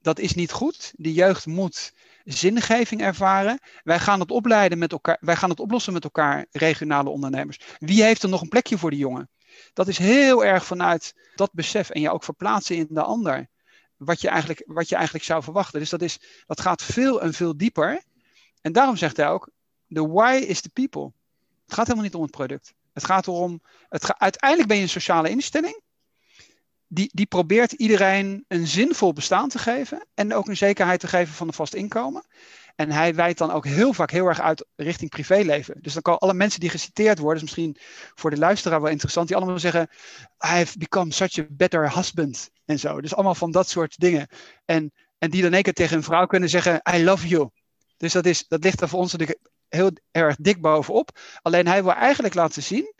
Dat is niet goed. De jeugd moet zingeving ervaren. Wij gaan het opleiden met elkaar, wij gaan het oplossen met elkaar, regionale ondernemers. Wie heeft er nog een plekje voor die jongen? Dat is heel erg vanuit dat besef en je ook verplaatsen in de ander. Wat je eigenlijk, wat je eigenlijk zou verwachten. Dus dat, is, dat gaat veel en veel dieper. En daarom zegt hij ook: the why is the people. Het gaat helemaal niet om het product. Het gaat erom, het uiteindelijk ben je een sociale instelling die, die probeert iedereen een zinvol bestaan te geven en ook een zekerheid te geven van een vast inkomen. En hij wijdt dan ook heel vaak heel erg uit richting privéleven. Dus dan kan alle mensen die geciteerd worden, is misschien voor de luisteraar wel interessant, die allemaal zeggen: I have become such a better husband. En zo. Dus allemaal van dat soort dingen. En, en die dan één keer tegen een vrouw kunnen zeggen: I love you. Dus dat, is, dat ligt er voor ons natuurlijk heel erg dik bovenop. Alleen hij wil eigenlijk laten zien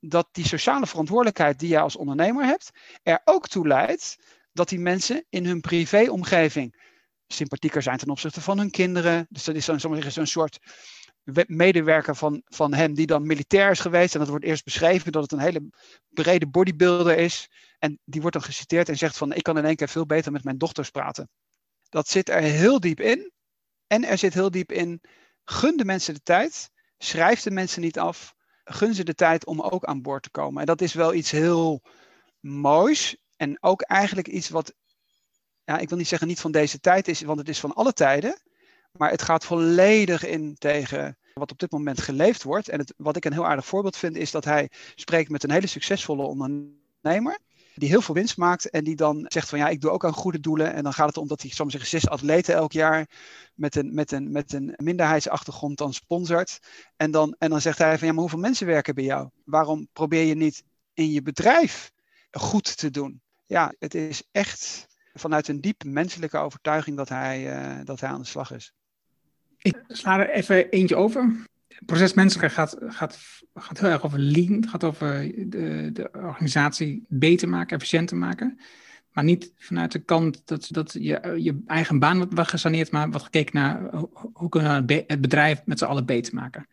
dat die sociale verantwoordelijkheid die je als ondernemer hebt, er ook toe leidt dat die mensen in hun privéomgeving sympathieker zijn ten opzichte van hun kinderen. Dus dat is dan zo'n soort medewerker van, van hem die dan militair is geweest. En dat wordt eerst beschreven dat het een hele brede bodybuilder is. En die wordt dan geciteerd en zegt van ik kan in één keer veel beter met mijn dochters praten. Dat zit er heel diep in. En er zit heel diep in, gun de mensen de tijd, schrijf de mensen niet af gun ze de tijd om ook aan boord te komen. En dat is wel iets heel moois. En ook eigenlijk iets wat, ja, ik wil niet zeggen niet van deze tijd is, want het is van alle tijden. Maar het gaat volledig in tegen wat op dit moment geleefd wordt. En het, wat ik een heel aardig voorbeeld vind, is dat hij spreekt met een hele succesvolle ondernemer die heel veel winst maakt en die dan zegt van ja, ik doe ook aan goede doelen. En dan gaat het om dat hij, soms zeggen, zes atleten elk jaar met een, met een, met een minderheidsachtergrond dan sponsort. En dan, en dan zegt hij van ja, maar hoeveel mensen werken bij jou? Waarom probeer je niet in je bedrijf goed te doen? Ja, het is echt vanuit een diep menselijke overtuiging dat hij, uh, dat hij aan de slag is. Ik sla er even eentje over proces menselijkheid gaat, gaat, gaat heel erg over lean. Gaat over de, de organisatie beter maken, efficiënter maken. Maar niet vanuit de kant dat, dat je, je eigen baan wordt, gesaneerd, maar wordt gekeken naar hoe kunnen we het bedrijf met z'n allen beter maken.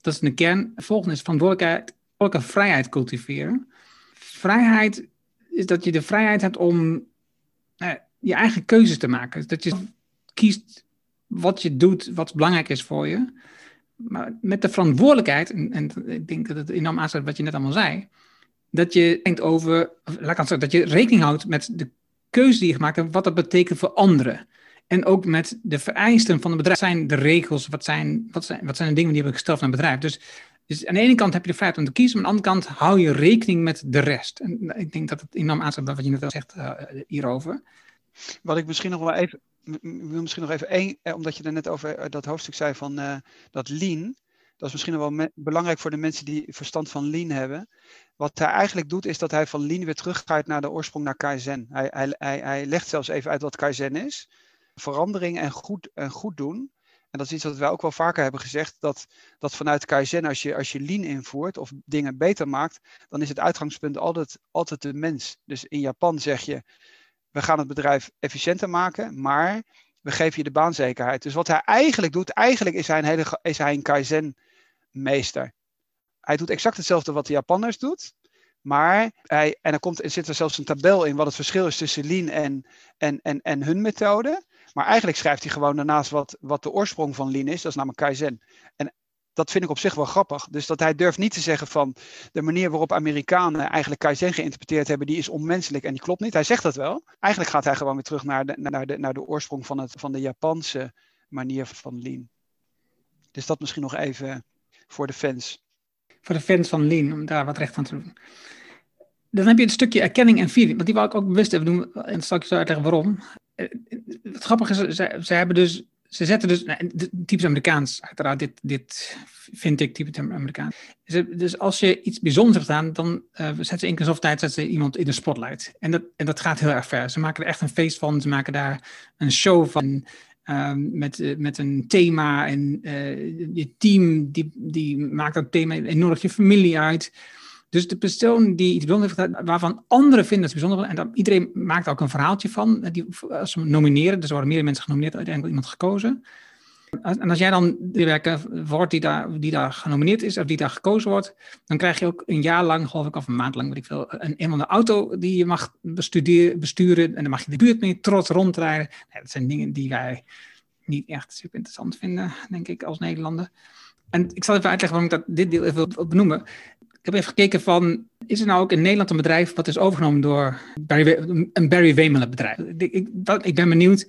Dat is de kern. Volgende is verantwoordelijkheid, vrijheid cultiveren. Vrijheid is dat je de vrijheid hebt om nou, je eigen keuzes te maken. Dat je kiest wat je doet, wat belangrijk is voor je. Maar met de verantwoordelijkheid, en, en ik denk dat het enorm aansluit wat je net allemaal zei, dat je denkt over, laat ik zeggen, dat je rekening houdt met de keuze die je gemaakt hebt, wat dat betekent voor anderen. En ook met de vereisten van het bedrijf. Wat zijn de regels? Wat zijn, wat zijn, wat zijn de dingen die hebben gesteld van het bedrijf? Dus, dus aan de ene kant heb je de vrijheid om te kiezen, maar aan de andere kant hou je rekening met de rest. En ik denk dat het enorm aansluit wat je net al zegt uh, hierover. Wat ik misschien nog wel even, wil misschien nog even één, eh, omdat je er net over eh, dat hoofdstuk zei van uh, dat lean. Dat is misschien wel belangrijk voor de mensen die verstand van lean hebben. Wat hij eigenlijk doet, is dat hij van lean weer teruggaat naar de oorsprong, naar Kaizen. Hij, hij, hij, hij legt zelfs even uit wat Kaizen is. Verandering en goed, en goed doen. En dat is iets wat wij ook wel vaker hebben gezegd, dat, dat vanuit Kaizen, als je, als je lean invoert of dingen beter maakt, dan is het uitgangspunt altijd, altijd de mens. Dus in Japan zeg je, we gaan het bedrijf efficiënter maken, maar we geven je de baanzekerheid. Dus wat hij eigenlijk doet, eigenlijk is hij een, hele, is hij een Kaizen meester. Hij doet exact hetzelfde wat de Japanners doet. Maar hij, en er, komt, er zit er zelfs een tabel in wat het verschil is tussen Lean en, en, en, en hun methode. Maar eigenlijk schrijft hij gewoon daarnaast wat, wat de oorsprong van Lean is. Dat is namelijk Kaizen. En dat vind ik op zich wel grappig. Dus dat hij durft niet te zeggen van de manier waarop Amerikanen eigenlijk Kaizen geïnterpreteerd hebben, die is onmenselijk en die klopt niet. Hij zegt dat wel. Eigenlijk gaat hij gewoon weer terug naar de, naar de, naar de oorsprong van, het, van de Japanse manier van Lean. Dus dat misschien nog even voor de fans. Voor de fans van Lean, om daar wat recht van te doen. Dan heb je het stukje erkenning en feeling, want die wil ik ook bewust even doen. En zo uitleggen waarom. Eh, het grappige is, ze hebben dus ze zetten dus, nou, typisch Amerikaans, uiteraard, dit, dit vind ik typisch Amerikaans. Dus als je iets bijzonders hebt gedaan, dan uh, zetten ze keer zoveel tijd zetten ze iemand in de spotlight. En dat, en dat gaat heel erg ver. Ze maken er echt een feest van, ze maken daar een show van. Um, met, eh, met een thema en uh, je team die, die maakt dat thema en nodigt je familie uit. Dus de persoon die iets bijzonders heeft gedaan, waarvan anderen vinden het bijzonder en dan, iedereen maakt ook een verhaaltje van, die, als ze nomineren, dus er worden meerdere mensen genomineerd, uiteindelijk iemand gekozen. En als jij dan de werken wordt die daar, die daar genomineerd is, of die daar gekozen wordt, dan krijg je ook een jaar lang, geloof ik, of een maand lang, weet ik veel, een, een de auto die je mag besturen. En dan mag je de buurt mee trots rondrijden. dat zijn dingen die wij niet echt super interessant vinden, denk ik, als Nederlander. En ik zal even uitleggen waarom ik dat, dit deel even wil benoemen heb even gekeken van, is er nou ook in Nederland een bedrijf wat is overgenomen door een Barry Wemelen bedrijf? Ik, ik, ik, ben benieuwd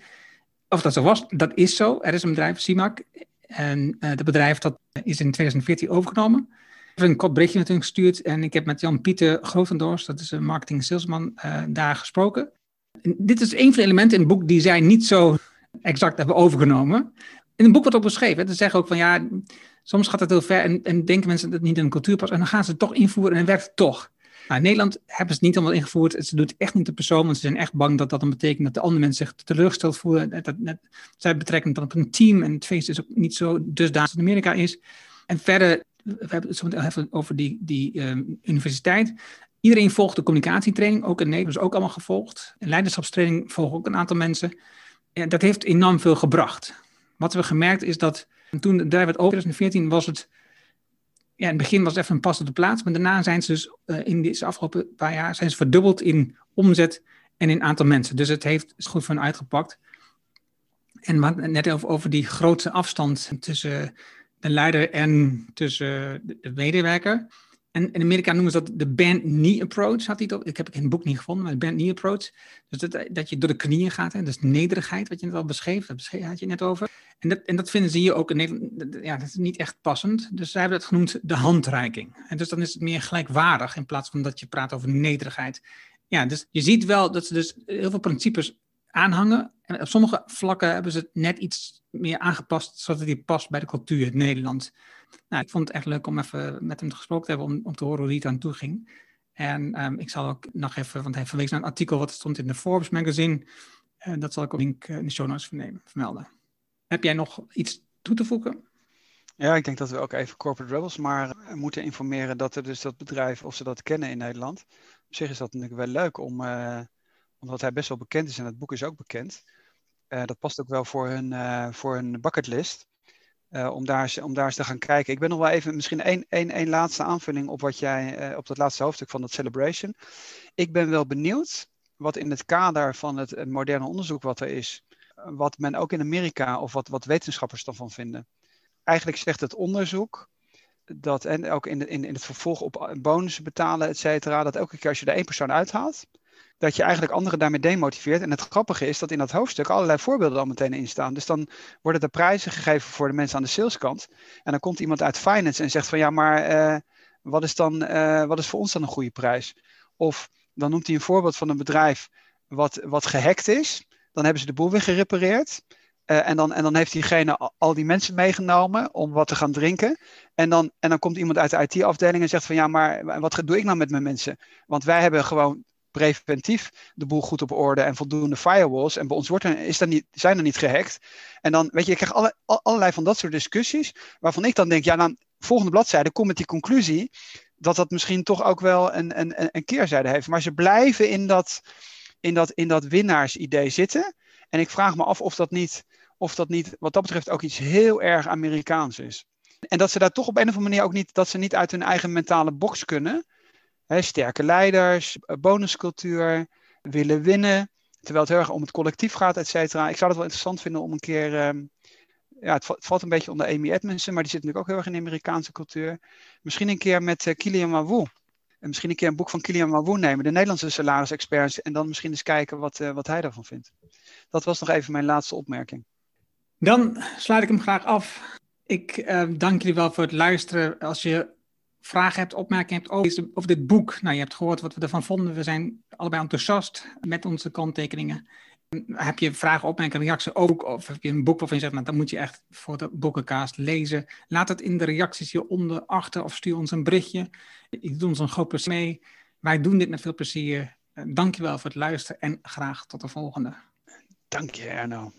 of dat zo was. Dat is zo. Er is een bedrijf, CIMAC. En uh, dat bedrijf dat is in 2014 overgenomen. Ik heb een kort berichtje natuurlijk gestuurd en ik heb met Jan-Pieter Grotendorst, dat is een marketing salesman, uh, daar gesproken. En dit is een van de elementen in het boek die zij niet zo exact hebben overgenomen. In het boek wordt ook beschreven. Ze zeggen ook van ja, Soms gaat het heel ver en, en denken mensen dat het niet in een cultuur past. En dan gaan ze het toch invoeren en het werkt toch. Nou, in Nederland hebben ze het niet allemaal ingevoerd. Ze doet het echt niet de persoon, want ze zijn echt bang dat dat dan betekent dat de andere mensen zich teleurgesteld voelen. Dat, zij betrekken het dan op een team en het feest is ook niet zo dusdanig in Amerika is. En verder, we hebben het zo even over die, die um, universiteit. Iedereen volgt de communicatietraining, ook in Nederland is ook allemaal gevolgd. En leiderschapstraining volgen ook een aantal mensen. En dat heeft enorm veel gebracht. Wat we gemerkt is dat en toen de werd over 2014 was het, ja, in het begin was het even een pas op de plaats, maar daarna zijn ze dus uh, in deze afgelopen paar jaar zijn ze verdubbeld in omzet en in aantal mensen. Dus het heeft is goed van uitgepakt. En maar net over, over die grote afstand tussen de leider en tussen de medewerker. En in Amerika noemen ze dat de band knee approach. Had hij dat? Ik heb het in het boek niet gevonden, maar de band knee approach. Dus dat, dat je door de knieën gaat. Hè? Dus nederigheid, wat je net al beschreef. Dat had je net over. En dat, en dat vinden ze hier ook in Nederland. Ja, dat is niet echt passend. Dus zij hebben dat genoemd de handreiking. En dus dan is het meer gelijkwaardig in plaats van dat je praat over nederigheid. Ja, dus je ziet wel dat ze dus heel veel principes aanhangen. En op sommige vlakken hebben ze het net iets meer aangepast, zodat die past bij de cultuur in Nederland. Nou, ik vond het echt leuk om even met hem gesproken te hebben, om, om te horen hoe hij het aan toe ging. En um, ik zal ook nog even, want hij verwees naar een artikel wat stond in de Forbes magazine. Uh, dat zal ik ook link uh, in de show notes vermelden. Heb jij nog iets toe te voegen? Ja, ik denk dat we ook even Corporate Rebels maar eh, moeten informeren dat er dus dat bedrijf, of ze dat kennen in Nederland. Op zich is dat natuurlijk wel leuk om, omdat hij best wel bekend is en het boek is ook bekend. Uh, dat past ook wel voor hun, uh, voor hun bucketlist. Uh, om, daar, om daar eens te gaan kijken. Ik ben nog wel even, misschien één, één, één laatste aanvulling op wat jij, op dat laatste hoofdstuk van dat celebration. Ik ben wel benieuwd wat in het kader van het, het moderne onderzoek wat er is, wat men ook in Amerika of wat, wat wetenschappers ervan vinden. Eigenlijk zegt het onderzoek dat, en ook in, in, in het vervolg op bonussen betalen, et cetera, dat elke keer als je er één persoon uithaalt, dat je eigenlijk anderen daarmee demotiveert. En het grappige is dat in dat hoofdstuk allerlei voorbeelden al meteen in staan. Dus dan worden er prijzen gegeven voor de mensen aan de saleskant. En dan komt iemand uit finance en zegt van ja, maar uh, wat, is dan, uh, wat is voor ons dan een goede prijs? Of dan noemt hij een voorbeeld van een bedrijf wat, wat gehackt is. Dan hebben ze de boel weer gerepareerd. Uh, en, dan, en dan heeft diegene al, al die mensen meegenomen om wat te gaan drinken. En dan, en dan komt iemand uit de IT-afdeling en zegt van ja, maar wat doe ik nou met mijn mensen? Want wij hebben gewoon preventief de boel goed op orde en voldoende firewalls. En bij ons wordt er, is er niet, zijn er niet gehackt. En dan, weet je, je krijgt alle, allerlei van dat soort discussies. Waarvan ik dan denk, ja, dan volgende bladzijde kom met die conclusie. Dat dat misschien toch ook wel een, een, een keerzijde heeft. Maar ze blijven in dat, in dat, in dat winnaarsidee zitten. En ik vraag me af of dat niet, of dat niet, wat dat betreft, ook iets heel erg Amerikaans is. En dat ze daar toch op een of andere manier ook niet, dat ze niet uit hun eigen mentale box kunnen sterke leiders, eh, bonuscultuur, willen winnen. Terwijl het heel erg om het collectief gaat, et cetera. Ik zou het wel interessant vinden om een keer. Ehm, ja, het, valt een beetje onder Amy Edmondson, maar die zit natuurlijk ook heel erg in de Amerikaanse cultuur. Misschien een keer met uh, Kilian Mawoe. En misschien een keer een boek van Kilian Mawoe nemen, de Nederlandse salarisexperts. En dan misschien eens kijken wat, uh, wat hij daarvan vindt. Dat was nog even mijn laatste opmerking. Dan sluit ik hem graag af. Ik uh, dank jullie wel voor het luisteren. Als je vragen hebt, opmerkingen hebt over, dit boek. Nou, je hebt gehoord wat we ervan vonden. We zijn allebei enthousiast met onze kanttekeningen. Heb je vragen, opmerkingen, reacties ook? Of heb je een boek waarvan je zegt, nou, dan moet je echt voor de boekenkaast lezen. Laat het in de reacties hieronder achter of stuur ons een berichtje. Je doet ons een groot plezier mee. Wij doen dit met veel plezier. Dankjewel voor het luisteren en graag tot de volgende. Dank je, Erno.